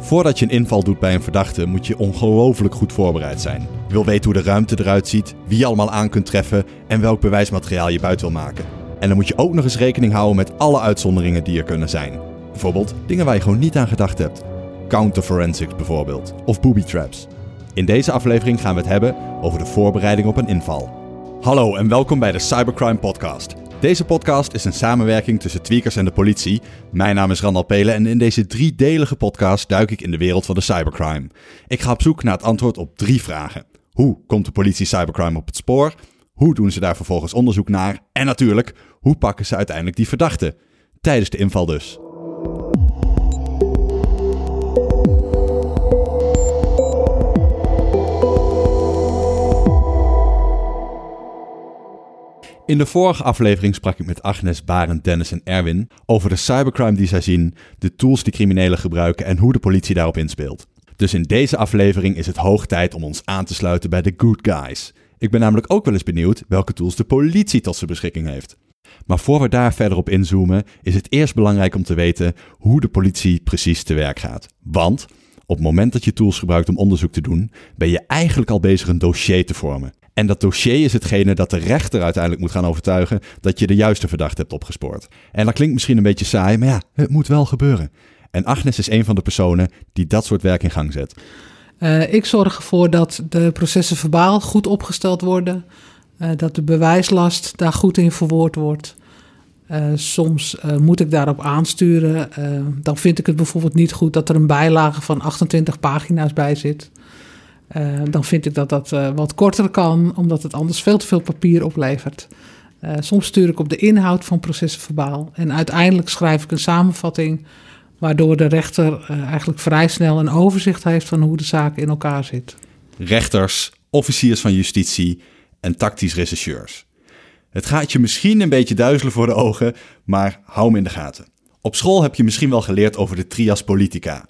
Voordat je een inval doet bij een verdachte, moet je ongelooflijk goed voorbereid zijn. Je wil weten hoe de ruimte eruit ziet, wie je allemaal aan kunt treffen en welk bewijsmateriaal je buiten wil maken. En dan moet je ook nog eens rekening houden met alle uitzonderingen die er kunnen zijn. Bijvoorbeeld dingen waar je gewoon niet aan gedacht hebt. Counterforensics bijvoorbeeld, of booby traps. In deze aflevering gaan we het hebben over de voorbereiding op een inval. Hallo en welkom bij de Cybercrime Podcast. Deze podcast is een samenwerking tussen Tweakers en de politie. Mijn naam is Randal Pelen en in deze driedelige podcast duik ik in de wereld van de cybercrime. Ik ga op zoek naar het antwoord op drie vragen. Hoe komt de politie cybercrime op het spoor? Hoe doen ze daar vervolgens onderzoek naar? En natuurlijk, hoe pakken ze uiteindelijk die verdachten? Tijdens de inval dus. In de vorige aflevering sprak ik met Agnes, Barend, Dennis en Erwin over de cybercrime die zij zien, de tools die criminelen gebruiken en hoe de politie daarop inspeelt. Dus in deze aflevering is het hoog tijd om ons aan te sluiten bij de good guys. Ik ben namelijk ook wel eens benieuwd welke tools de politie tot zijn beschikking heeft. Maar voor we daar verder op inzoomen, is het eerst belangrijk om te weten hoe de politie precies te werk gaat. Want op het moment dat je tools gebruikt om onderzoek te doen, ben je eigenlijk al bezig een dossier te vormen. En dat dossier is hetgene dat de rechter uiteindelijk moet gaan overtuigen dat je de juiste verdachte hebt opgespoord. En dat klinkt misschien een beetje saai, maar ja, het moet wel gebeuren. En Agnes is een van de personen die dat soort werk in gang zet. Uh, ik zorg ervoor dat de processen verbaal goed opgesteld worden, uh, dat de bewijslast daar goed in verwoord wordt. Uh, soms moet ik daarop aansturen. dan vind ik het bijvoorbeeld niet goed dat er een bijlage van 28 pagina's bij zit. Dan vind ik dat dat wat korter kan, omdat het anders veel te veel papier oplevert. Soms stuur ik op de inhoud van processen verbaal. En uiteindelijk schrijf ik een samenvatting, waardoor de rechter eigenlijk vrij snel een overzicht heeft van hoe de zaak in elkaar zit. Rechters, officiers van justitie en tactisch rechercheurs. Het gaat je misschien een beetje duizelen voor de ogen, maar hou hem in de gaten. Op school heb je misschien wel geleerd over de trias politica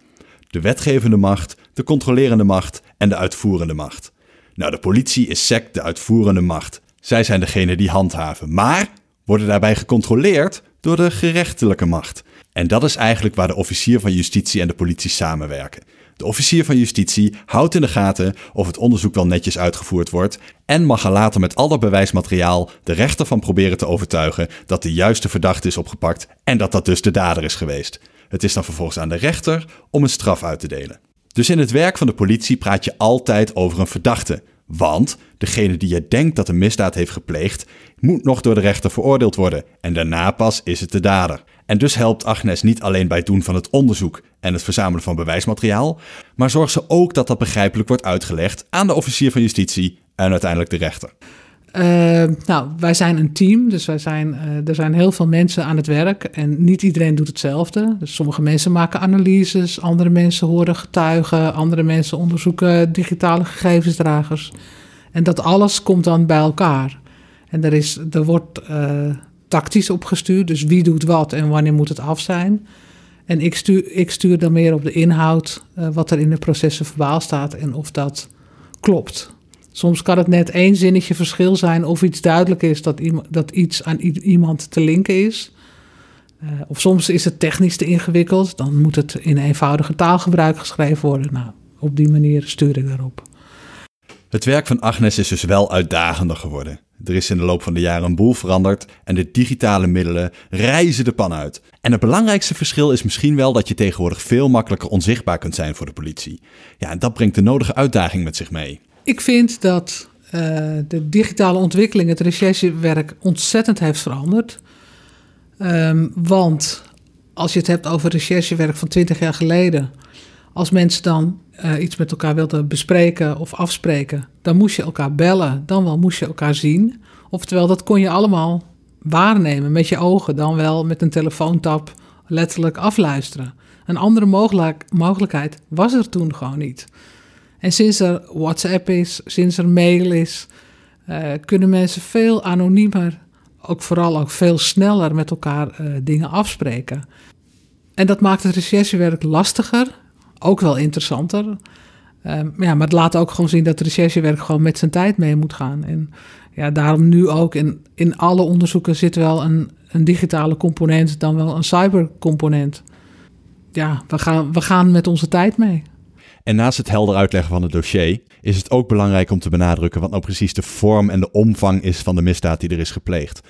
de wetgevende macht, de controlerende macht en de uitvoerende macht. Nou, de politie is sec de uitvoerende macht. Zij zijn degene die handhaven, maar worden daarbij gecontroleerd door de gerechtelijke macht. En dat is eigenlijk waar de officier van justitie en de politie samenwerken. De officier van justitie houdt in de gaten of het onderzoek wel netjes uitgevoerd wordt en mag er later met al bewijsmateriaal de rechter van proberen te overtuigen dat de juiste verdachte is opgepakt en dat dat dus de dader is geweest. Het is dan vervolgens aan de rechter om een straf uit te delen. Dus in het werk van de politie praat je altijd over een verdachte. Want degene die je denkt dat een misdaad heeft gepleegd, moet nog door de rechter veroordeeld worden. En daarna pas is het de dader. En dus helpt Agnes niet alleen bij het doen van het onderzoek en het verzamelen van bewijsmateriaal, maar zorgt ze ook dat dat begrijpelijk wordt uitgelegd aan de officier van justitie en uiteindelijk de rechter. Uh, nou, wij zijn een team, dus wij zijn, uh, er zijn heel veel mensen aan het werk en niet iedereen doet hetzelfde. Dus sommige mensen maken analyses, andere mensen horen getuigen, andere mensen onderzoeken digitale gegevensdragers. En dat alles komt dan bij elkaar. En er, is, er wordt uh, tactisch opgestuurd, dus wie doet wat en wanneer moet het af zijn. En ik stuur, ik stuur dan meer op de inhoud, wat er in de processen verbaal staat en of dat klopt. Soms kan het net één zinnetje verschil zijn of iets duidelijk is dat, iets aan iemand te linken is. Uh, of soms is het technisch te ingewikkeld, dan moet het in eenvoudige taalgebruik geschreven worden. Nou, op die manier stuur ik daarop. Het werk van Agnes is dus wel uitdagender geworden. Er is in de loop van de jaren een boel veranderd en de digitale middelen reizen de pan uit. En het belangrijkste verschil is misschien wel dat je tegenwoordig veel makkelijker onzichtbaar kunt zijn voor de politie. Ja, en dat brengt de nodige uitdaging met zich mee. Ik vind dat uh, de digitale ontwikkeling het recherchewerk ontzettend heeft veranderd. Um, want als je het hebt over recherchewerk van 20 jaar geleden, als mensen dan uh, iets met elkaar wilden bespreken of afspreken, dan moest je elkaar bellen, dan wel moest je elkaar zien. Oftewel, dat kon je allemaal waarnemen met je ogen, dan wel met een telefoontap letterlijk afluisteren. Een andere mogelijk, mogelijkheid was er toen gewoon niet. En sinds er WhatsApp is, sinds er mail is, uh, kunnen mensen veel anoniemer, ook vooral ook veel sneller met elkaar uh, dingen afspreken. En dat maakt het recherchewerk lastiger, ook wel interessanter. Uh, ja, maar het laat ook gewoon zien dat recherchewerk gewoon met zijn tijd mee moet gaan. En ja, daarom nu ook in, in alle onderzoeken zit wel een, een digitale component, dan wel een cybercomponent. ja, we gaan, we gaan met onze tijd mee. En naast het helder uitleggen van het dossier is het ook belangrijk om te benadrukken wat nou precies de vorm en de omvang is van de misdaad die er is gepleegd.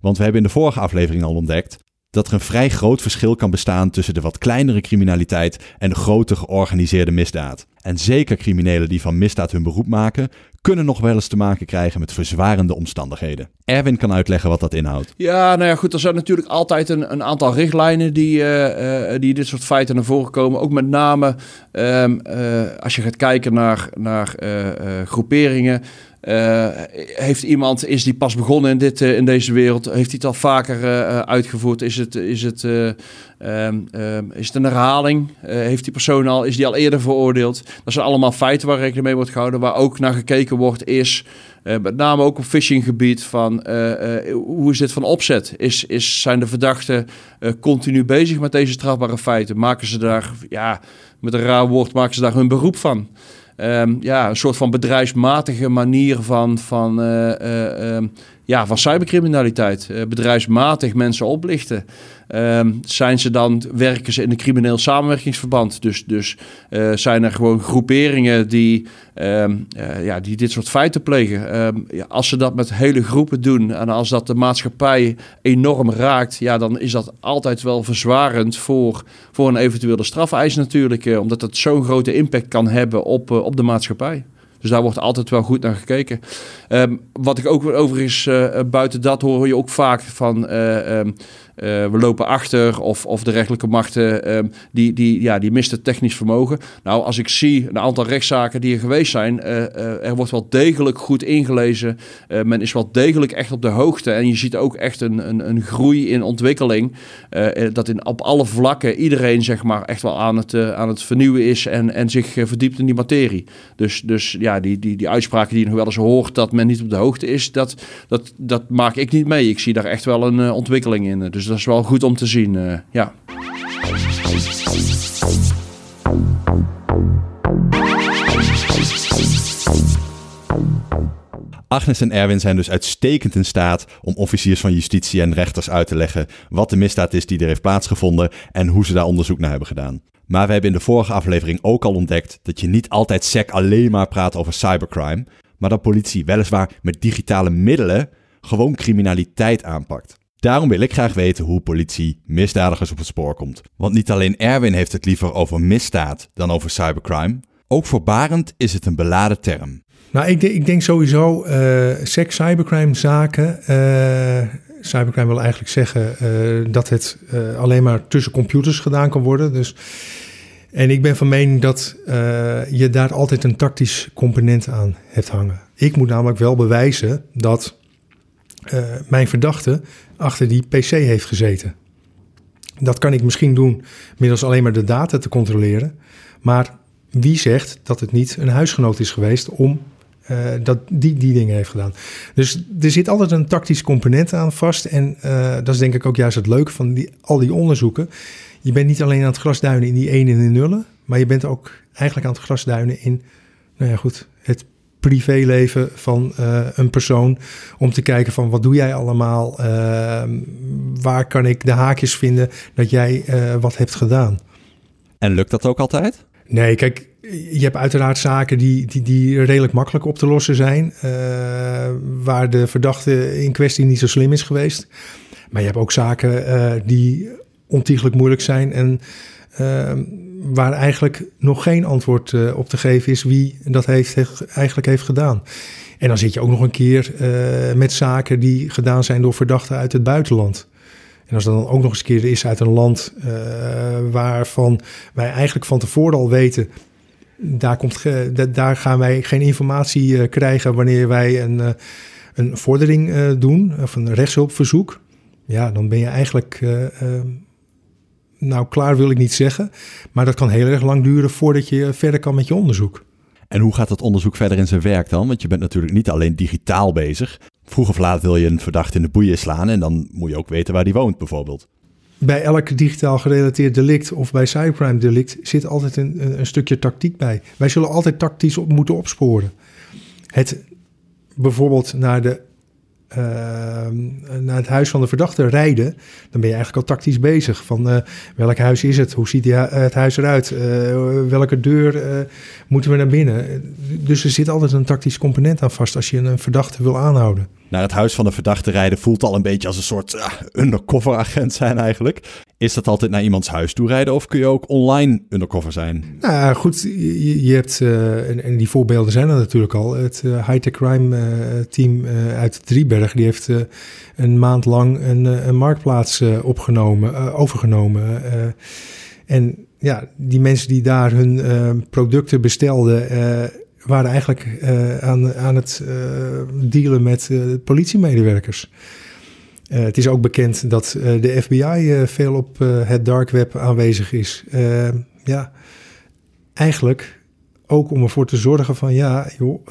Want we hebben in de vorige aflevering al ontdekt dat er een vrij groot verschil kan bestaan tussen de wat kleinere criminaliteit en de grote georganiseerde misdaad. En zeker criminelen die van misdaad hun beroep maken, kunnen nog wel eens te maken krijgen met verzwarende omstandigheden. Erwin kan uitleggen wat dat inhoudt. Ja, nou ja, goed. Er zijn natuurlijk altijd een, een aantal richtlijnen die, uh, uh, die dit soort feiten naar voren komen. Ook met name um, uh, als je gaat kijken naar, naar groeperingen. Uh, heeft iemand, is die pas begonnen in, dit, uh, in deze wereld? Heeft hij het al vaker uh, uitgevoerd? Is het, is, het, um, um, is het een herhaling? heeft die persoon al, is die al eerder veroordeeld? Dat zijn allemaal feiten waar rekening mee wordt gehouden. Waar ook naar gekeken wordt is, met name ook op phishinggebied, van hoe is dit van opzet? Is, is, zijn de verdachten continu bezig met deze strafbare feiten? Maken ze daar, ja, met een raar woord, maken ze daar hun beroep van? Um, ja, een soort van bedrijfsmatige manier van, van, uh, uh, ja, van cybercriminaliteit. Uh, bedrijfsmatig mensen oplichten. Um, zijn ze dan, werken ze in een crimineel samenwerkingsverband? Dus, dus uh, zijn er gewoon groeperingen die, um, uh, ja, die dit soort feiten plegen. Um, ja, als ze dat met hele groepen doen en als dat de maatschappij enorm raakt, ja, dan is dat altijd wel verzwarend voor, voor een eventuele strafeis natuurlijk. Uh, omdat het zo'n grote impact kan hebben op, op de maatschappij. Dus daar wordt altijd wel goed naar gekeken. Wat ik ook overigens uh, buiten dat hoor je ook vaak van we lopen achter of, of de rechtelijke machten um, die, die, ja, die misten technisch vermogen. Nou, als ik zie een aantal rechtszaken die er geweest zijn, er wordt wel degelijk goed ingelezen. men is wel degelijk echt op de hoogte en je ziet ook echt een, een, een groei in ontwikkeling. dat in, op alle vlakken iedereen zeg maar echt wel aan het, aan het vernieuwen is en, en zich verdiept in die materie. Dus, dus ja, die, die, die uitspraken die je nog wel eens hoort dat men niet op de hoogte is, dat, dat, dat maak ik niet mee. Ik zie daar echt wel een ontwikkeling in. Dus dat is wel goed om te zien. Uh, ja. Agnes en Erwin zijn dus uitstekend in staat om officiers van justitie en rechters uit te leggen wat de misdaad is die er heeft plaatsgevonden en hoe ze daar onderzoek naar hebben gedaan. Maar we hebben in de vorige aflevering ook al ontdekt dat je niet altijd sec alleen maar praat over cybercrime, maar dat politie weliswaar met digitale middelen gewoon criminaliteit aanpakt. Daarom wil ik graag weten hoe politie misdadigers op het spoor komt. Want niet alleen Erwin heeft het liever over misdaad dan over cybercrime. Ook voor Barend is het een beladen term. Nou, ik, ik denk sowieso uh, seks, cybercrime zaken. Uh, cybercrime wil eigenlijk zeggen uh, dat het alleen maar tussen computers gedaan kan worden. Dus, en ik ben van mening dat je daar altijd een tactisch component aan hebt hangen. Ik moet namelijk wel bewijzen dat mijn verdachte achter die PC heeft gezeten. Dat kan ik misschien doen middels alleen maar de data te controleren. Maar wie zegt dat het niet een huisgenoot is geweest om uh, dat die, die dingen heeft gedaan. Dus er zit altijd een tactisch component aan vast. En uh, dat is denk ik ook juist het leuke van die, al die onderzoeken. Je bent niet alleen aan het grasduinen in die ene en de nullen, maar je bent ook eigenlijk aan het grasduinen in, nou ja goed, het privéleven van uh, een persoon. Om te kijken van wat doe jij allemaal? waar kan ik de haakjes vinden dat jij wat hebt gedaan? En lukt dat ook altijd? Nee, kijk, je hebt uiteraard zaken die, die, die redelijk makkelijk op te lossen zijn. Uh, waar de verdachte in kwestie niet zo slim is geweest. Maar je hebt ook zaken die ontiegelijk moeilijk zijn. En uh, waar eigenlijk nog geen antwoord op te geven is wie dat heeft, eigenlijk heeft gedaan. En dan zit je ook nog een keer met zaken die gedaan zijn door verdachten uit het buitenland. En als dat dan ook nog eens een keer is uit een land uh, waarvan wij eigenlijk van tevoren al weten daar, komt, daar gaan wij geen informatie eh, krijgen wanneer wij een, eh, een vordering eh, doen of een rechtshulpverzoek. Ja, dan ben je eigenlijk, nou klaar wil ik niet zeggen, maar dat kan heel erg lang duren voordat je verder kan met je onderzoek. En hoe gaat dat onderzoek verder in zijn werk dan? Want je bent natuurlijk niet alleen digitaal bezig. Vroeg of laat wil je een verdachte in de boeien slaan en dan moet je ook weten waar die woont bijvoorbeeld bij elk digitaal gerelateerd delict of bij cybercrime delict zit altijd een, een, stukje tactiek bij. Wij zullen altijd tactisch op moeten opsporen. Het bijvoorbeeld naar de naar het huis van de verdachte rijden, dan ben je eigenlijk al tactisch bezig. Van welk huis is het? Hoe ziet het huis eruit? welke deur moeten we naar binnen? Dus er zit altijd een tactisch component aan vast als je een verdachte wil aanhouden naar het huis van de verdachte rijden voelt al een beetje als een soort uh, undercover agent zijn eigenlijk. Is dat altijd naar iemands huis toe rijden of kun je ook online undercover zijn? Nou goed, je, hebt, uh, en, die voorbeelden zijn er natuurlijk al. Het uh, high-tech crime team uit Drieberg, die heeft een maand lang een, een marktplaats opgenomen, overgenomen. en ja, die mensen die daar hun producten bestelden waren eigenlijk aan, aan het dealen met uh, politiemedewerkers. Het is ook bekend dat de FBI veel op het dark web aanwezig is. ja, eigenlijk ook om ervoor te zorgen van ja, joh,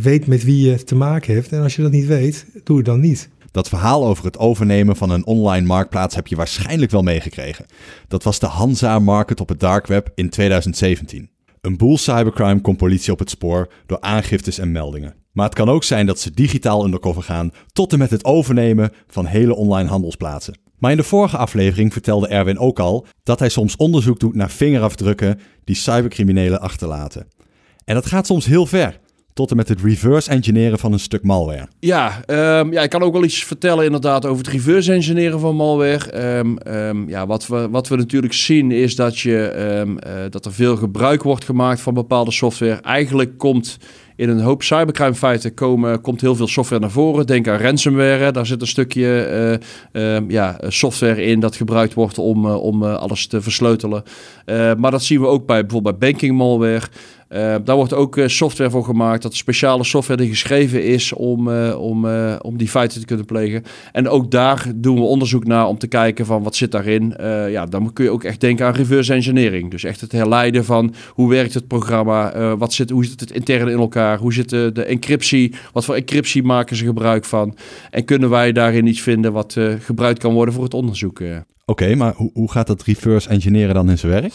weet met wie je te maken hebt. En als je dat niet weet, doe het dan niet. Dat verhaal over het overnemen van een online marktplaats heb je waarschijnlijk wel meegekregen. Dat was de Hansa Market op het dark web in 2017. Een boel cybercrime komt politie op het spoor door aangiftes en meldingen. Maar het kan ook zijn dat ze digitaal undercover gaan tot en met het overnemen van hele online handelsplaatsen. Maar in de vorige aflevering vertelde Erwin ook al dat hij soms onderzoek doet naar vingerafdrukken die cybercriminelen achterlaten. En dat gaat soms heel ver tot en met het reverse engineeren van een stuk malware. Ja, um, ja, ik kan ook wel iets vertellen inderdaad over het reverse engineeren van malware. Um, ja, wat, we, wat we natuurlijk zien is dat, je, uh, dat er veel gebruik wordt gemaakt van bepaalde software. Eigenlijk komt in een hoop cybercrime feiten komen, komt heel veel software naar voren. Denk aan ransomware. Daar zit een stukje uh, ja, software in dat gebruikt wordt om, uh, om alles te versleutelen. maar dat zien we ook bij bijvoorbeeld bij banking malware. Uh, daar wordt ook uh, software voor gemaakt. Dat speciale software die geschreven is om, uh, om, om die feiten te kunnen plegen. En ook daar doen we onderzoek naar om te kijken van wat zit daarin. ja, dan kun je ook echt denken aan reverse engineering. Dus echt het herleiden van hoe werkt het programma, wat zit, hoe zit het intern in elkaar, hoe zit de, de encryptie, wat voor encryptie maken ze gebruik van. En kunnen wij daarin iets vinden wat gebruikt kan worden voor het onderzoek. Oké, maar hoe, hoe gaat dat reverse engineeren dan in zijn werk?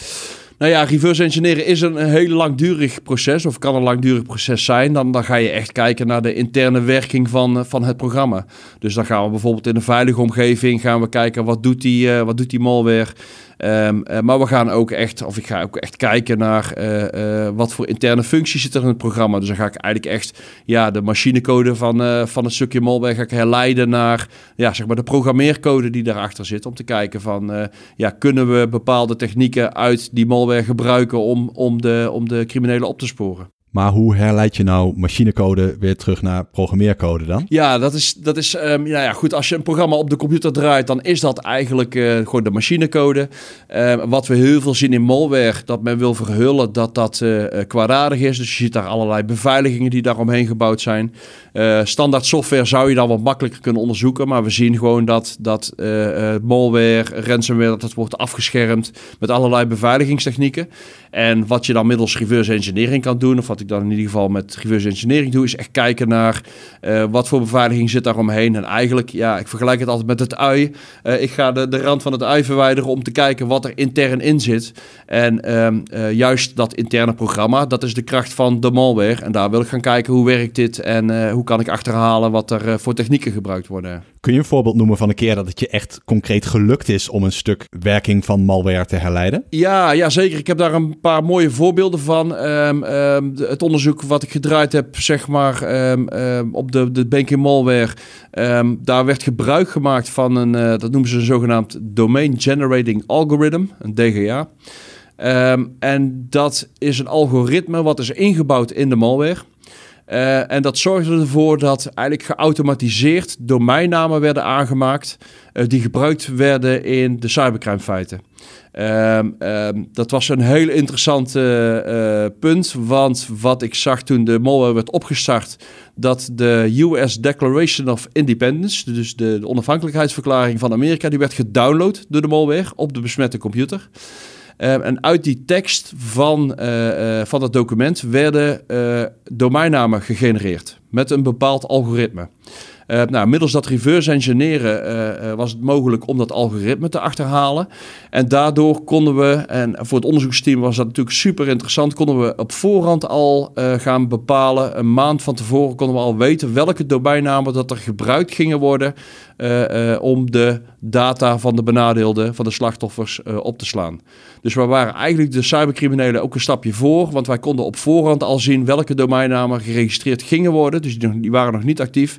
Nou ja, reverse engineeren is een, heel langdurig proces, of kan een langdurig proces zijn. Dan, dan ga je echt kijken naar de interne werking van, van het programma. Dus dan gaan we bijvoorbeeld in een veilige omgeving gaan we kijken wat doet die, uh, wat doet die malware. Um, uh, maar we gaan ook echt, of ik ga ook echt kijken naar uh, uh, wat voor interne functies zit er in het programma. Dus dan ga ik eigenlijk echt ja, de machinecode van, van het stukje malware ga ik herleiden naar ja, zeg maar de programmeercode die daarachter zit. Om te kijken van ja, kunnen we bepaalde technieken uit die malware gebruiken om, om, de, om de criminelen op te sporen. Maar hoe herleid je nou machinecode weer terug naar programmeercode dan? Ja, dat is, dat is um, ja, ja, goed. Als je een programma op de computer draait, dan is dat eigenlijk uh, gewoon de machinecode. Uh, wat we heel veel zien in malware, dat men wil verhullen dat dat uh, kwaadaardig is. Dus je ziet daar allerlei beveiligingen die daaromheen gebouwd zijn. standaard software zou je dan wat makkelijker kunnen onderzoeken. Maar we zien gewoon dat, dat malware, ransomware, dat wordt afgeschermd met allerlei beveiligingstechnieken. En wat je dan middels reverse engineering kan doen, of wat ik dan in ieder geval met reverse engineering doe, is echt kijken naar uh, wat voor beveiliging zit daar omheen. En eigenlijk, ja, ik vergelijk het altijd met het ui. Uh, ik ga de, de rand van het ui verwijderen om te kijken wat er intern in zit. En uh, juist dat interne programma, dat is de kracht van de malware. En daar wil ik gaan kijken hoe werkt dit en hoe kan ik achterhalen wat er voor technieken gebruikt worden. Kun je een voorbeeld noemen van een keer dat het je echt concreet gelukt is om een stuk werking van malware te herleiden? Ja, ja zeker. Ik heb daar een paar mooie voorbeelden van. Um, um, het onderzoek wat ik gedraaid heb, zeg maar, um, op de, de banking malware. daar werd gebruik gemaakt van een, uh, dat noemen ze een zogenaamd Domain Generating Algorithm, een DGA. en dat is een algoritme wat is ingebouwd in de malware. Uh, en dat zorgde ervoor dat eigenlijk geautomatiseerd domeinnamen werden aangemaakt uh, die gebruikt werden in de cybercrime feiten. Um, um, dat was een heel interessant uh, punt, want wat ik zag toen de malware werd opgestart, dat de US Declaration of Independence, dus de, de onafhankelijkheidsverklaring van Amerika, die werd gedownload door de malware op de besmette computer. Ehm, en uit die tekst van, uh, uh, van dat document werden uh, domeinnamen gegenereerd met een bepaald algoritme. Uh, nou, middels dat reverse engineeren was het mogelijk om dat algoritme te achterhalen. En daardoor konden we, en voor het onderzoeksteam was dat natuurlijk super interessant, konden we op voorhand al gaan bepalen, een maand van tevoren konden we al weten welke domeinnamen dat er gebruikt gingen worden om de data van de benadeelden, van de slachtoffers op te slaan. Dus we waren eigenlijk de cybercriminelen ook een stapje voor, want wij konden op voorhand al zien welke domeinnamen geregistreerd gingen worden. Dus die, waren nog niet actief,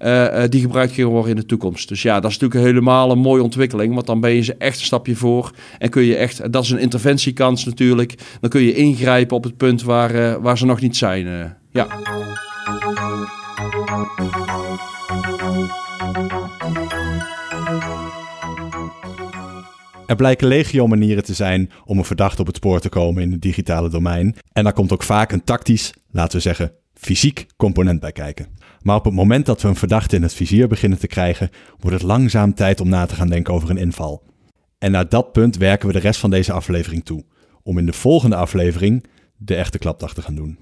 uh, die gebruikt gingen worden in de toekomst. Dus ja, dat is natuurlijk helemaal een mooie ontwikkeling, want dan ben je ze echt een stapje voor en kun je echt, dat is een interventiekans natuurlijk, dan kun je ingrijpen op het punt waar, waar ze nog niet zijn. Ja. Er blijken legio manieren te zijn om een verdachte op het spoor te komen in het digitale domein. En daar komt ook vaak een tactisch, laten we zeggen, fysiek component bij kijken. Maar op het moment dat we een verdachte in het vizier beginnen te krijgen, wordt het langzaam tijd om na te gaan denken over een inval. En naar dat punt werken we de rest van deze aflevering toe, om in de volgende aflevering de echte klapdag te gaan doen.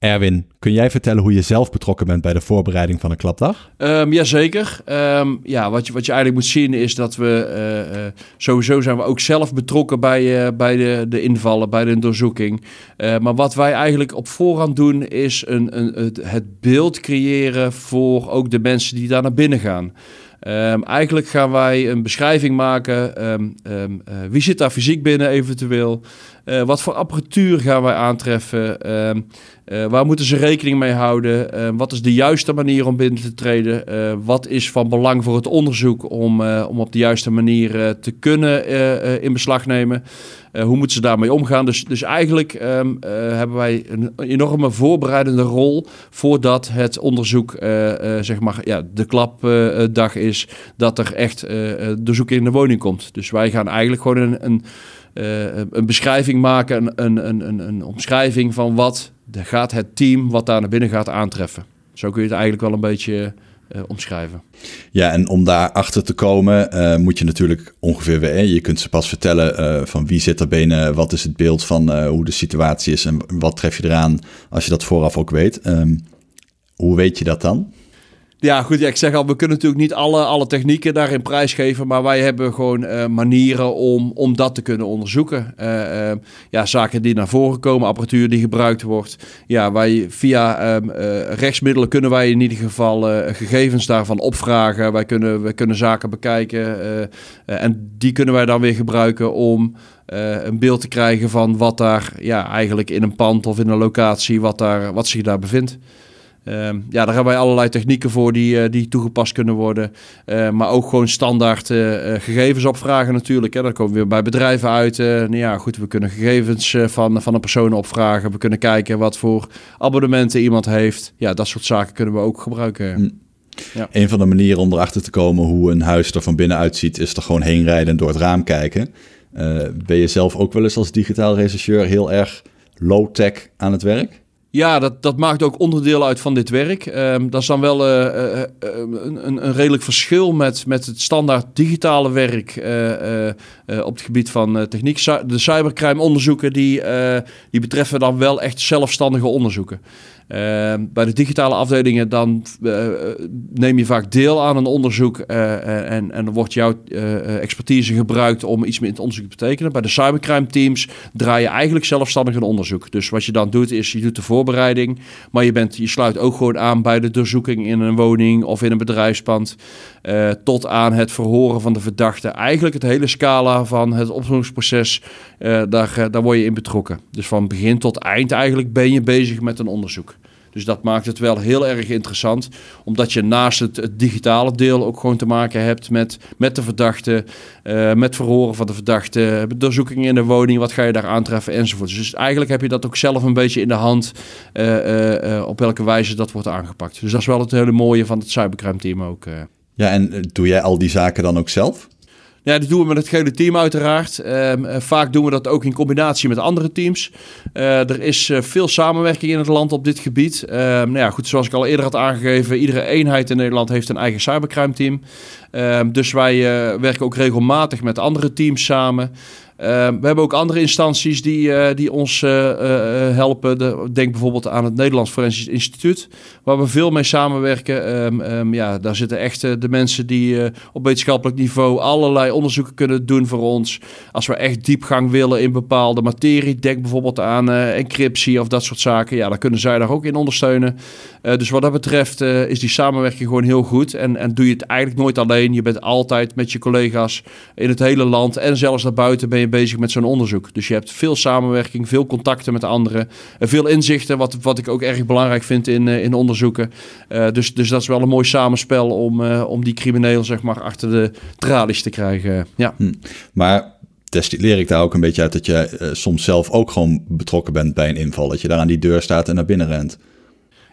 Erwin, kun jij vertellen hoe je zelf betrokken bent bij de voorbereiding van een klapdag? Um, jazeker. Um, ja, wat je, wat je eigenlijk moet zien is dat we uh, uh, sowieso zijn we ook zelf betrokken bij, uh, bij de, de invallen, bij de doorzoeking. maar wat wij eigenlijk op voorhand doen is een, een, het beeld creëren voor ook de mensen die daar naar binnen gaan. Um, eigenlijk gaan wij een beschrijving maken. Wie zit daar fysiek binnen eventueel? Uh, wat voor apparatuur gaan wij aantreffen? Uh, waar moeten ze rekening mee houden? wat is de juiste manier om binnen te treden? wat is van belang voor het onderzoek om, om op de juiste manier te kunnen in beslag nemen? Hoe moeten ze daarmee omgaan? Dus, dus eigenlijk uh, hebben wij een enorme voorbereidende rol voordat het onderzoek, zeg maar, ja, de klapdag is, dat er echt onderzoek in de woning komt. Dus wij gaan eigenlijk gewoon een, een, een beschrijving maken, een, een, een, een omschrijving van wat gaat het team wat daar naar binnen gaat aantreffen. Zo kun je het eigenlijk wel een beetje uh, omschrijven. Ja, en om daar achter te komen uh, moet je natuurlijk ongeveer weer... Je kunt ze pas vertellen van wie zit er binnen... wat is het beeld van hoe de situatie is... en wat tref je eraan als je dat vooraf ook weet. Um, hoe weet je dat dan? Ja, goed. Ja, ik zeg al, we kunnen natuurlijk niet alle, alle technieken daarin prijsgeven. Maar wij hebben gewoon uh, manieren om, om dat te kunnen onderzoeken. Uh, uh, ja, zaken die naar voren komen, apparatuur die gebruikt wordt. Ja, wij via um, rechtsmiddelen kunnen wij in ieder geval gegevens daarvan opvragen. Wij kunnen, wij kunnen zaken bekijken. en die kunnen wij dan weer gebruiken om. een beeld te krijgen van wat daar ja, eigenlijk in een pand of in een locatie, wat, daar, wat zich daar bevindt. Um, ja, daar hebben wij allerlei technieken voor die, uh, die toegepast kunnen worden. Uh, maar ook gewoon standaard uh, gegevens opvragen natuurlijk. Hè. Dan komen we weer bij bedrijven uit. nou ja, goed, we kunnen gegevens van, van een persoon opvragen. We kunnen kijken wat voor abonnementen iemand heeft. Ja, dat soort zaken kunnen we ook gebruiken. Hm. Ja. Een van de manieren om erachter te komen hoe een huis er van binnen uitziet... is er gewoon heen rijden en door het raam kijken. ben je zelf ook wel eens als digitaal rechercheur heel erg low-tech aan het werk? Ja, dat, dat maakt ook onderdeel uit van dit werk. Um, dat is dan wel uh, uh, een, een, redelijk verschil met, met het standaard digitale werk op het gebied van techniek. De cybercrime onderzoeken die, die betreffen dan wel echt zelfstandige onderzoeken. Ehm, bij de digitale afdelingen dan uh, neem je vaak deel aan een onderzoek uh, en, en dan wordt jouw expertise gebruikt om iets meer in het onderzoek te betekenen. Bij de cybercrime teams draai je eigenlijk zelfstandig een onderzoek. Dus wat je dan doet is je doet de voorbereiding, maar je, bent, je sluit ook gewoon aan bij de doorzoeking in een woning of in een bedrijfspand. tot aan het verhoren van de verdachte. Eigenlijk het hele scala van het opzoekingsproces, daar, daar word je in betrokken. Dus van begin tot eind eigenlijk ben je bezig met een onderzoek. Dus dat maakt het wel heel erg interessant. Omdat je naast het, digitale deel ook gewoon te maken hebt met, met de verdachte. Uh, met verhoren van de verdachte. Doorzoekingen in de woning. Wat ga je daar aantreffen enzovoort. Dus eigenlijk heb je dat ook zelf een beetje in de hand. Uh, uh, op welke wijze dat wordt aangepakt. Dus dat is wel het hele mooie van het cybercrime team ook. Ja, en doe jij al die zaken dan ook zelf? Ja, dat doen we met het hele team uiteraard. Ehm, eh, vaak doen we dat ook in combinatie met andere teams. Uh, er is uh, veel samenwerking in het land op dit gebied. Uh, nou ja, goed, zoals ik al eerder had aangegeven, iedere eenheid in Nederland heeft een eigen cybercrime team. dus wij werken ook regelmatig met andere teams samen. Ehm, we hebben ook andere instanties die, eh, die ons eh, eh, helpen. De, denk bijvoorbeeld aan het Nederlands Forensisch Instituut, waar we veel mee samenwerken. Ehm, ehm, ja, daar zitten echt de mensen die op wetenschappelijk niveau allerlei onderzoeken kunnen doen voor ons. Als we echt diepgang willen in bepaalde materie, denk bijvoorbeeld aan encryptie of dat soort zaken. Ja, dan kunnen zij daar ook in ondersteunen. dus wat dat betreft is die samenwerking gewoon heel goed. En, en doe je het eigenlijk nooit alleen. Je bent altijd met je collega's in het hele land en zelfs daarbuiten ben je bezig met zo'n onderzoek. Dus je hebt veel samenwerking, veel contacten met anderen, en veel inzichten, wat, wat ik ook erg belangrijk vind in, uh, in onderzoeken. Uh, dus, dus dat is wel een mooi samenspel om, om die crimineel zeg maar achter de tralies te krijgen. Ja. Hm. Maar destilleer ik daar ook een beetje uit dat je soms zelf ook gewoon betrokken bent bij een inval. Dat je daar aan die deur staat en naar binnen rent.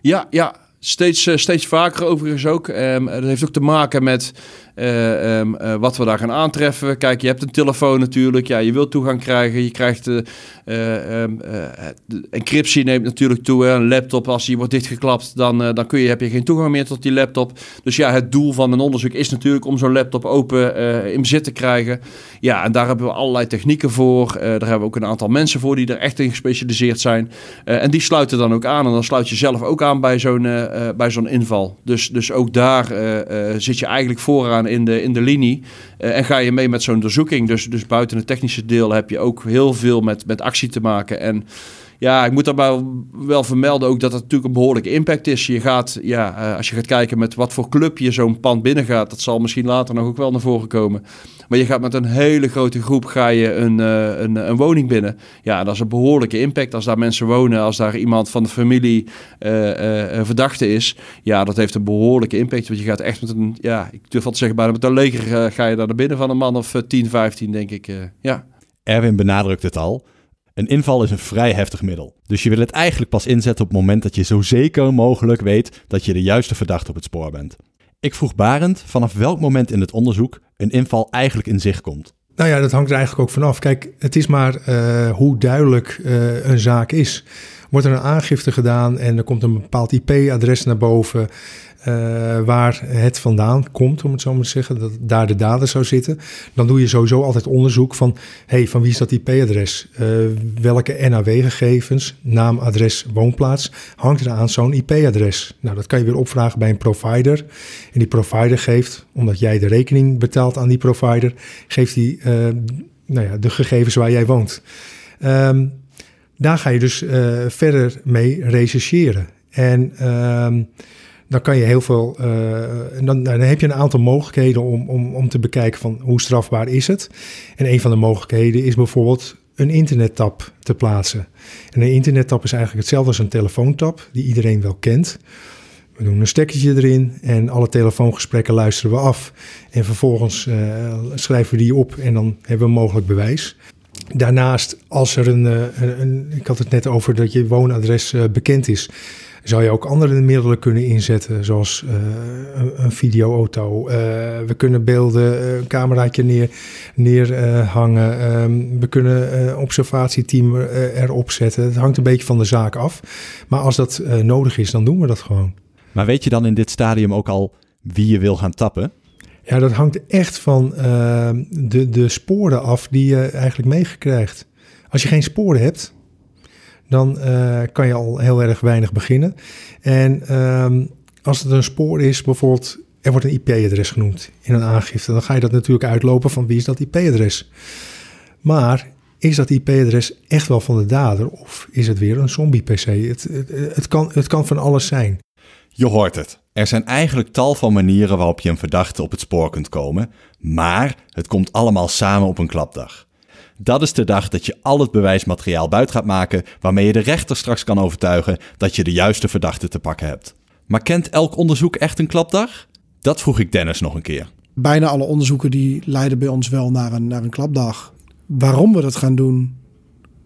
Ja, ja, Steeds, steeds vaker overigens ook. Um, dat heeft ook te maken met uh, um, uh, wat we daar gaan aantreffen. Kijk, je hebt een telefoon natuurlijk. Ja, je wilt toegang krijgen. Je krijgt uh, encryptie neemt natuurlijk toe. Hè. Een laptop, als die wordt dichtgeklapt, dan, dan kun je, heb je geen toegang meer tot die laptop. Dus ja, het doel van een onderzoek is natuurlijk om zo'n laptop open in bezit te krijgen. Ja, en daar hebben we allerlei technieken voor. daar hebben we ook een aantal mensen voor die er echt in gespecialiseerd zijn. en die sluiten dan ook aan. En dan sluit je zelf ook aan bij zo'n bij zo'n inval. Dus, dus ook daar zit je eigenlijk vooraan in de, in de linie. Uh, en ga je mee met zo'n onderzoeking. Dus, dus buiten het technische deel heb je ook heel veel met, met actie te maken. En ja, ik moet daarbij wel vermelden ook dat het natuurlijk een behoorlijke impact is. Je gaat, ja, uh, als je gaat kijken met wat voor club je zo'n pand binnengaat, dat zal misschien later nog ook wel naar voren komen. Maar je gaat met een hele grote groep ga je een, uh, een, een, woning binnen. Ja, dat is een behoorlijke impact. Als daar mensen wonen, als daar iemand van de familie uh, verdachte is. Ja, dat heeft een behoorlijke impact. Want je gaat echt met een, ja, ik durf wat te zeggen, bijna met een leger ga je daar naar binnen van een man of 10, 15, denk ik. ja. Erwin benadrukt het al. Een inval is een vrij heftig middel. Dus je wil het eigenlijk pas inzetten op het moment dat je zo zeker mogelijk weet dat je de juiste verdachte op het spoor bent. Ik vroeg Barend vanaf welk moment in het onderzoek een inval eigenlijk in zicht komt. Nou ja, dat hangt er eigenlijk ook vanaf. Kijk, het is maar uh, hoe duidelijk uh, een zaak is. Wordt er een aangifte gedaan en er komt een bepaald IP-adres naar boven uh, waar het vandaan komt, om het zo maar te zeggen, dat daar de dader zou zitten, dan doe je sowieso altijd onderzoek van, hey, van wie is dat IP-adres? Uh, welke NAW-gegevens, naam, adres, woonplaats, hangt er aan zo'n IP-adres? Nou, dat kan je weer opvragen bij een provider. En die provider geeft, omdat jij de rekening betaalt aan die provider, geeft die uh, nou ja, de gegevens waar jij woont. Um, daar ga je dus verder mee rechercheren. En uh, dan kan je heel veel. Uh, dan, dan heb je een aantal mogelijkheden om, om, om te bekijken van hoe strafbaar is het. En een van de mogelijkheden is bijvoorbeeld een internettap te plaatsen. En een internettap is eigenlijk hetzelfde als een telefoontap, die iedereen wel kent. We doen een stekkertje erin en alle telefoongesprekken luisteren we af. En vervolgens uh, schrijven we die op en dan hebben we mogelijk bewijs. Daarnaast, als er een, een, een ik had het net over dat je woonadres bekend is, zou je ook andere middelen kunnen inzetten, zoals uh, een, een videoauto. Uh, we kunnen beelden, eh, een cameraatje neer, neerhangen. Um, we kunnen een observatieteam erop zetten. Het hangt een beetje van de zaak af. Maar als dat nodig is, dan doen we dat gewoon. Maar weet je dan in dit stadium ook al wie je wil gaan tappen? Ja, dat hangt echt van ehm, de, de sporen af die je eigenlijk meegekrijgt. Als je geen sporen hebt, dan uh, kan je al heel erg weinig beginnen. En um, als het een spoor is, bijvoorbeeld, er wordt een IP-adres genoemd in een aangifte, dan ga je dat natuurlijk uitlopen van wie is dat IP-adres. Maar is dat IP-adres echt wel van de dader of is het weer een zombie-PC? Het, het, het, kan, het kan van alles zijn. Je hoort het. Er zijn eigenlijk tal van manieren waarop je een verdachte op het spoor kunt komen, maar het komt allemaal samen op een klapdag. Dat is de dag dat je al het bewijsmateriaal buiten gaat maken waarmee je de rechter straks kan overtuigen dat je de juiste verdachte te pakken hebt. Maar kent elk onderzoek echt een klapdag? Dat vroeg ik Dennis nog een keer. Bijna alle onderzoeken die leiden bij ons wel naar een, naar een klapdag. Waarom we dat gaan doen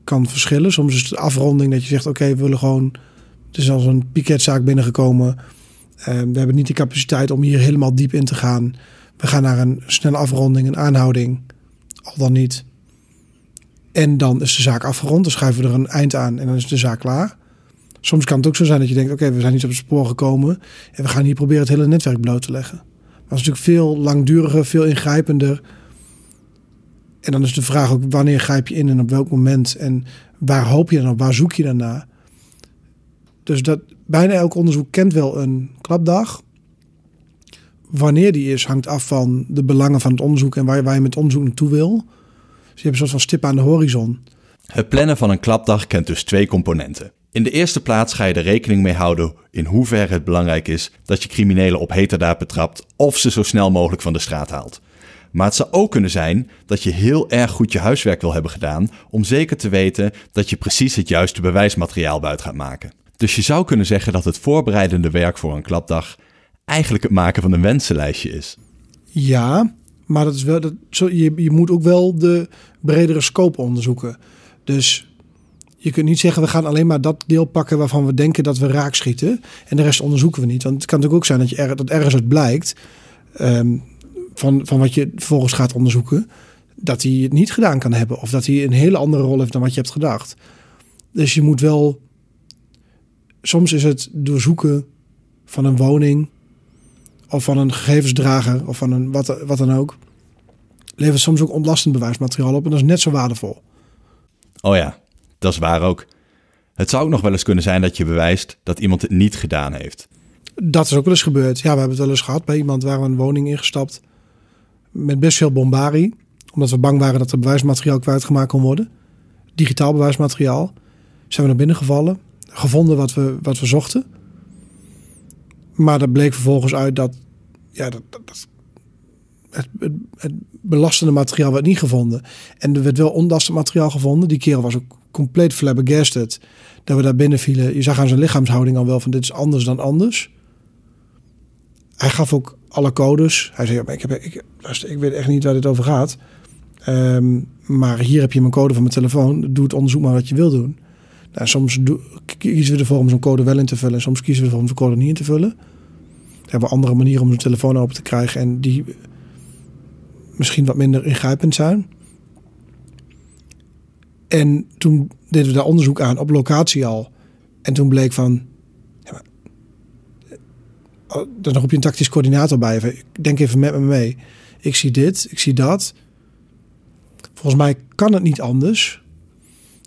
kan verschillen. Soms is het afronding dat je zegt oké, we willen gewoon... Het is als een piketzaak binnengekomen. Uh, we hebben niet de capaciteit om hier helemaal diep in te gaan. We gaan naar een snelle afronding, een aanhouding. Al dan niet. En dan is de zaak afgerond. Dan schuiven we er een eind aan en dan is de zaak klaar. Soms kan het ook zo zijn dat je denkt: oké, we zijn niet op het spoor gekomen. En we gaan hier proberen het hele netwerk bloot te leggen. Maar dat is natuurlijk veel langduriger, veel ingrijpender. En dan is de vraag ook wanneer grijp je in en op welk moment en waar hoop je dan op, waar zoek je naar? Dus dat bijna elk onderzoek kent wel een klapdag. Wanneer die is, hangt af van de belangen van het onderzoek en waar waar je met onderzoek naartoe wil. Je hebt een soort van stip aan de horizon. Het plannen van een klapdag kent dus twee componenten. In de eerste plaats ga je er rekening mee houden in hoeverre het belangrijk is dat je criminelen op heterdaad betrapt of ze zo snel mogelijk van de straat haalt. Maar het zou ook kunnen zijn dat je heel erg goed je huiswerk wil hebben gedaan om zeker te weten dat je precies het juiste bewijsmateriaal buiten gaat maken. Dus je zou kunnen zeggen dat het voorbereidende werk voor een klapdag eigenlijk het maken van een wensenlijstje is. Ja, maar dat is wel, dat, je, je moet ook wel de bredere scope onderzoeken. Dus je kunt niet zeggen, we gaan alleen maar dat deel pakken waarvan we denken dat we raak schieten. En de rest onderzoeken we niet. Want het kan natuurlijk ook zijn dat, je dat ergens uit blijkt, ehm, van, van wat je vervolgens gaat onderzoeken, dat hij het niet gedaan kan hebben. Of dat hij een hele andere rol heeft dan wat je hebt gedacht. Dus je moet wel, soms is het doorzoeken van een woning of van een gegevensdrager of van een wat, wat dan ook, levert soms ook ontlastend bewijsmateriaal op en dat is net zo waardevol. Oh ja, dat is waar ook. Het zou ook nog wel eens kunnen zijn dat je bewijst dat iemand het niet gedaan heeft. Dat is ook wel eens gebeurd. Ja, we hebben het wel eens gehad bij iemand waar we een woning ingestapt met best veel bombarie, omdat we bang waren dat er bewijsmateriaal kwijtgemaakt kon worden. Digitaal bewijsmateriaal. Zijn we naar binnen gevallen, gevonden wat we, wat we zochten. Maar dat bleek vervolgens uit dat, ja, dat, dat, dat het, belastende materiaal werd niet gevonden. En er werd wel onlastend materiaal gevonden. Die kerel was ook compleet flabbergasted dat we daar binnen vielen. Je zag aan zijn lichaamshouding al wel van dit is anders dan anders. Hij gaf ook alle codes. Hij zei, ik, heb, ik, ik weet echt niet waar dit over gaat. Ehm, maar hier heb je mijn code van mijn telefoon. Doe het onderzoek maar wat je wil doen. Nou, soms kiezen we ervoor om zo'n code wel in te vullen. En soms kiezen we ervoor om zo'n code niet in te vullen. We hebben andere manieren om de telefoon open te krijgen. En die misschien wat minder ingrijpend zijn. En toen deden we daar onderzoek aan op locatie al. En toen bleek van. Maar, oh, dan roep je een tactisch coördinator bij. Denk even met me mee. Ik zie dit, ik zie dat. Volgens mij kan het niet anders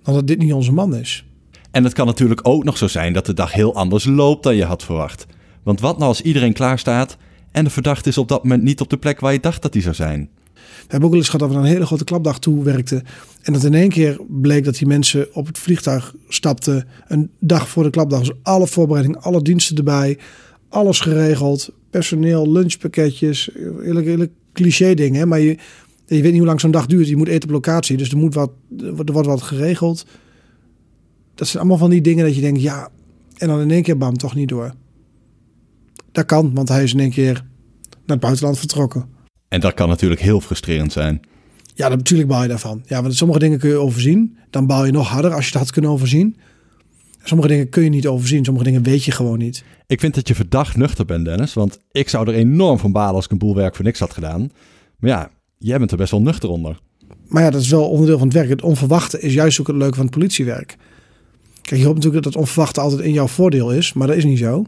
dan dat dit niet onze man is. En het kan natuurlijk ook nog zo zijn dat de dag heel anders loopt dan je had verwacht. Want wat nou als iedereen klaar staat en de verdachte is op dat moment niet op de plek waar je dacht dat hij zou zijn? We hebben ook wel eens gehad dat we naar een hele grote klapdag toe werkten. En dat in één keer bleek dat die mensen op het vliegtuig stapten. Een dag voor de klapdag. Dus alle voorbereidingen, alle diensten erbij. Alles geregeld. Personeel, lunchpakketjes. Hele, hele cliché dingen. Maar je, je weet niet hoe lang zo'n dag duurt. Je moet eten op locatie. Dus er, moet wat, er wordt wat geregeld. Dat zijn allemaal van die dingen dat je denkt, ja. En dan in één keer, bam, toch niet door. Dat kan, want hij is in één keer naar het buitenland vertrokken. En dat kan natuurlijk heel frustrerend zijn. Ja, dat, natuurlijk baal je daarvan. Ja, want sommige dingen kun je overzien. Dan baal je nog harder als je dat had kunnen overzien. Sommige dingen kun je niet overzien. Sommige dingen weet je gewoon niet. Ik vind dat je verdacht nuchter bent, Dennis. Want ik zou er enorm van balen als ik een boel werk voor niks had gedaan. Maar ja, jij bent er best wel nuchter onder. Maar ja, dat is wel onderdeel van het werk. Het onverwachte is juist ook het leuke van het politiewerk. Kijk, je hoopt natuurlijk dat het onverwachte altijd in jouw voordeel is. Maar dat is niet zo.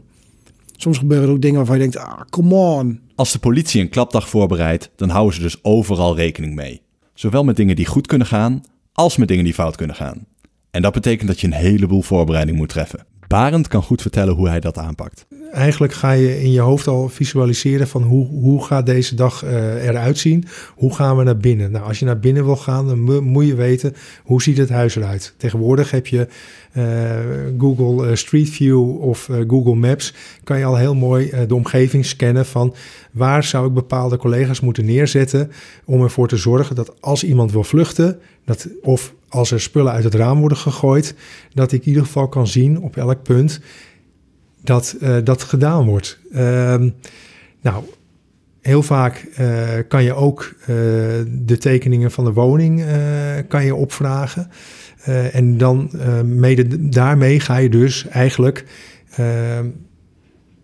Soms gebeuren er ook dingen waarvan je denkt, ah, come on. Als de politie een klapdag voorbereidt, dan houden ze dus overal rekening mee. Zowel met dingen die goed kunnen gaan, als met dingen die fout kunnen gaan. En dat betekent dat je een heleboel voorbereiding moet treffen. Barend kan goed vertellen hoe hij dat aanpakt. Eigenlijk ga je in je hoofd al visualiseren van hoe, hoe gaat deze dag uh, eruit zien? Hoe gaan we naar binnen? Nou, als je naar binnen wil gaan, dan moet je weten hoe ziet het huis eruit. Tegenwoordig heb je uh, Google Street View of Google Maps. Kan je al heel mooi de omgeving scannen van waar zou ik bepaalde collega's moeten neerzetten om ervoor te zorgen dat als iemand wil vluchten, dat, of als er spullen uit het raam worden gegooid, dat ik in ieder geval kan zien op elk punt dat uh, dat gedaan wordt. Uh, nou, heel vaak uh, kan je ook uh, de tekeningen van de woning kan je opvragen. en dan daarmee ga je dus eigenlijk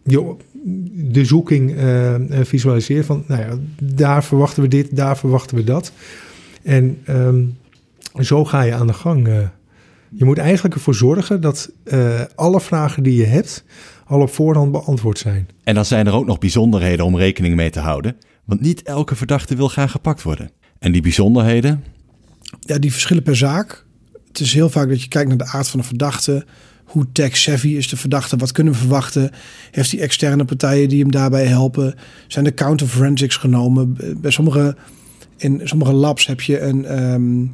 je, de zoeking visualiseren van, nou ja, daar verwachten we dit, daar verwachten we dat. En um, zo ga je aan de gang. Je moet eigenlijk ervoor zorgen dat alle vragen die je hebt al op voorhand beantwoord zijn. En dan zijn er ook nog bijzonderheden om rekening mee te houden, want niet elke verdachte wil graag gepakt worden. En die bijzonderheden, ja, die verschillen per zaak. Het is heel vaak dat je kijkt naar de aard van de verdachte. Hoe tech-savvy is de verdachte? Wat kunnen we verwachten? Heeft hij externe partijen die hem daarbij helpen? Zijn de counterforensics genomen? Bij sommige, in sommige labs heb je een, ehm,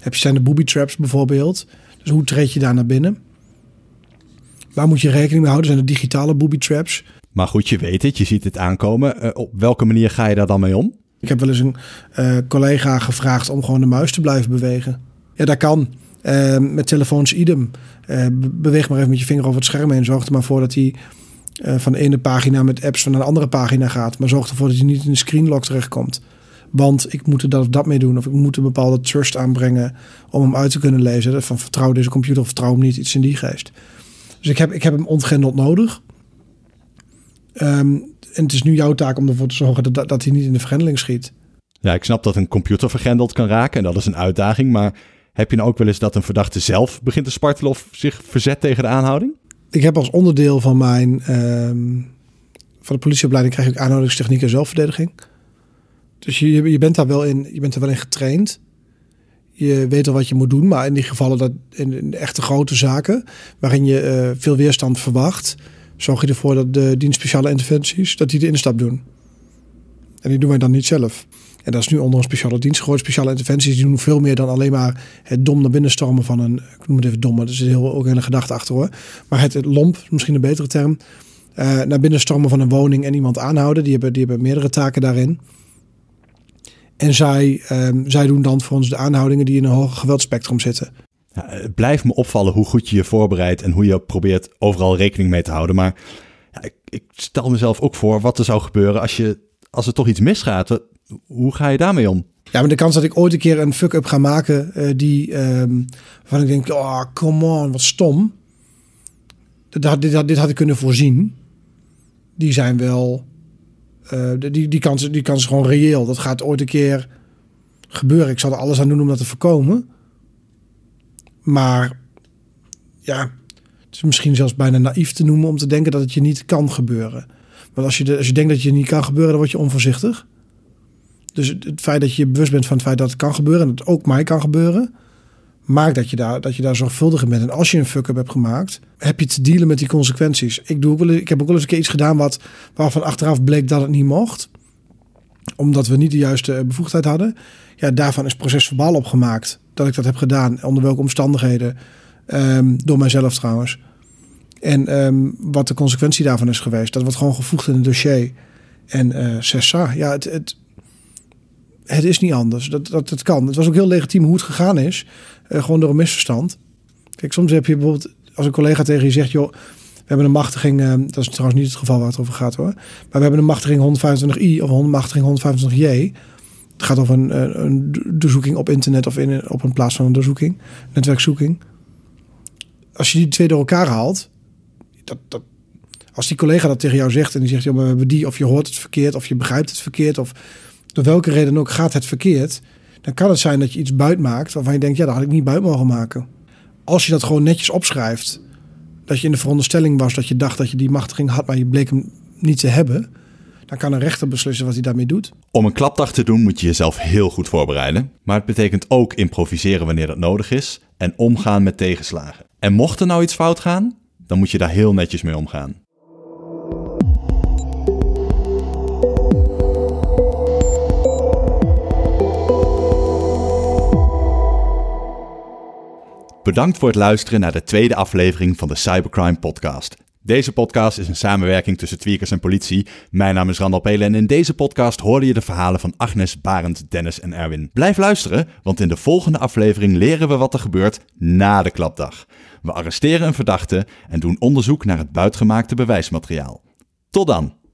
heb je zijn de booby traps bijvoorbeeld. Dus hoe treed je daar naar binnen? Waar moet je rekening mee houden? Zijn er digitale booby traps? Maar goed, je weet het, je ziet het aankomen. Uh, op welke manier ga je daar dan mee om? Ik heb wel eens een uh, collega gevraagd om gewoon de muis te blijven bewegen. Ja, dat kan. Uh, met telefoons idem. beweeg maar even met je vinger over het scherm heen. Zorg er maar voor dat hij van de ene pagina met apps van een andere pagina gaat. Maar zorg ervoor dat hij niet in de screenlock terechtkomt. Want ik moet er dat of dat mee doen. Of ik moet een bepaalde trust aanbrengen om hem uit te kunnen lezen. Van vertrouw deze computer of vertrouw hem niet. Iets in die geest. Dus ik heb, ik heb hem ontgrendeld nodig. Um, en het is nu jouw taak om ervoor te zorgen dat, dat hij niet in de vergrendeling schiet. Ja, ik snap dat een computer vergrendeld kan raken en dat is een uitdaging. Maar heb je nou ook wel eens dat een verdachte zelf begint te spartelen of zich verzet tegen de aanhouding? Ik heb als onderdeel van mijn um, van de politieopleiding krijg ik aanhoudingstechniek en zelfverdediging. Dus je, je, bent daar wel in, je bent er wel in getraind. Je weet al wat je moet doen, maar in die gevallen dat in, echte grote zaken, waarin je uh, veel weerstand verwacht, zorg je ervoor dat de dienst speciale interventies, dat die de instap doen. En die doen wij dan niet zelf. En dat is nu onder een speciale dienst gegooid. Speciale interventies die doen veel meer dan alleen maar het dom naar binnen stormen van een... Ik noem het even dom, er is heel, ook een gedachte achter hoor. Maar het, lomp, misschien een betere term. Uh, naar binnen stormen van een woning en iemand aanhouden. Die hebben, die hebben meerdere taken daarin. En zij, um, zij doen dan voor ons de aanhoudingen die in een hoger geweldspectrum zitten. Ja, het blijft me opvallen hoe goed je je voorbereidt en hoe je probeert overal rekening mee te houden. Maar ja, ik, ik, stel mezelf ook voor wat er zou gebeuren als, je, als er toch iets misgaat. Hoe ga je daarmee om? Ja, maar de kans dat ik ooit een keer een fuck-up ga maken uh, die, um, waarvan ik denk, oh, come on, wat stom. Dat, dit, dit, dit had ik kunnen voorzien. Die zijn wel, uh, die, die, kans, die kans is gewoon reëel. Dat gaat ooit een keer gebeuren. Ik zal er alles aan doen om dat te voorkomen. Maar ja, het is misschien zelfs bijna naïef te noemen om te denken dat het je niet kan gebeuren. Want als je, als je denkt dat je niet kan gebeuren, dan word je onvoorzichtig. Dus het, feit dat je bewust bent van het feit dat het kan gebeuren en dat het ook mij kan gebeuren, maakt dat je daar, dat je daar zorgvuldig in bent. En als je een fuck-up hebt gemaakt, heb je te dealen met die consequenties. Ik, doe ook wel, ik heb ook wel eens een keer iets gedaan wat, waarvan achteraf bleek dat het niet mocht. Omdat we niet de juiste bevoegdheid hadden. Ja, daarvan is procesverbaal opgemaakt dat ik dat heb gedaan. Onder welke omstandigheden. Um, door mijzelf trouwens. En um, wat de consequentie daarvan is geweest. Dat wordt gewoon gevoegd in het dossier. En uh, Cessa, ja, het, het, het, is niet anders. Dat, dat, het kan. Het was ook heel legitiem hoe het gegaan is. Uh, gewoon door een misverstand. Kijk, soms heb je bijvoorbeeld, als een collega tegen je zegt, joh, we hebben een machtiging, uh, dat is trouwens niet het geval waar het over gaat hoor. Maar we hebben een machtiging 125i of een machtiging 125j. Het gaat over een, een doorzoeking op internet of in, op een plaats van een doorzoeking, netwerkzoeking. Als je die twee door elkaar haalt, dat, dat, als die collega dat tegen jou zegt en die zegt, joh, maar we hebben die, of je hoort het verkeerd, of je begrijpt het verkeerd, of door welke reden ook gaat het verkeerd, dan kan het zijn dat je iets buit maakt waarvan je denkt, ja, dat had ik niet buit mogen maken. Als je dat gewoon netjes opschrijft, dat je in de veronderstelling was dat je dacht dat je die machtiging had, maar je bleek hem niet te hebben, dan kan een rechter beslissen wat hij daarmee doet. Om een klapdag te doen moet je jezelf heel goed voorbereiden. Maar het betekent ook improviseren wanneer dat nodig is en omgaan met tegenslagen. En mocht er nou iets fout gaan, dan moet je daar heel netjes mee omgaan. Bedankt voor het luisteren naar de tweede aflevering van de Cybercrime Podcast. Deze podcast is een samenwerking tussen Tweakers en politie. Mijn naam is Randal Pelen en in deze podcast hoorde je de verhalen van Agnes, Barend, Dennis en Erwin. Blijf luisteren, want in de volgende aflevering leren we wat er gebeurt na de klapdag. We arresteren een verdachte en doen onderzoek naar het buitgemaakte bewijsmateriaal. Tot dan!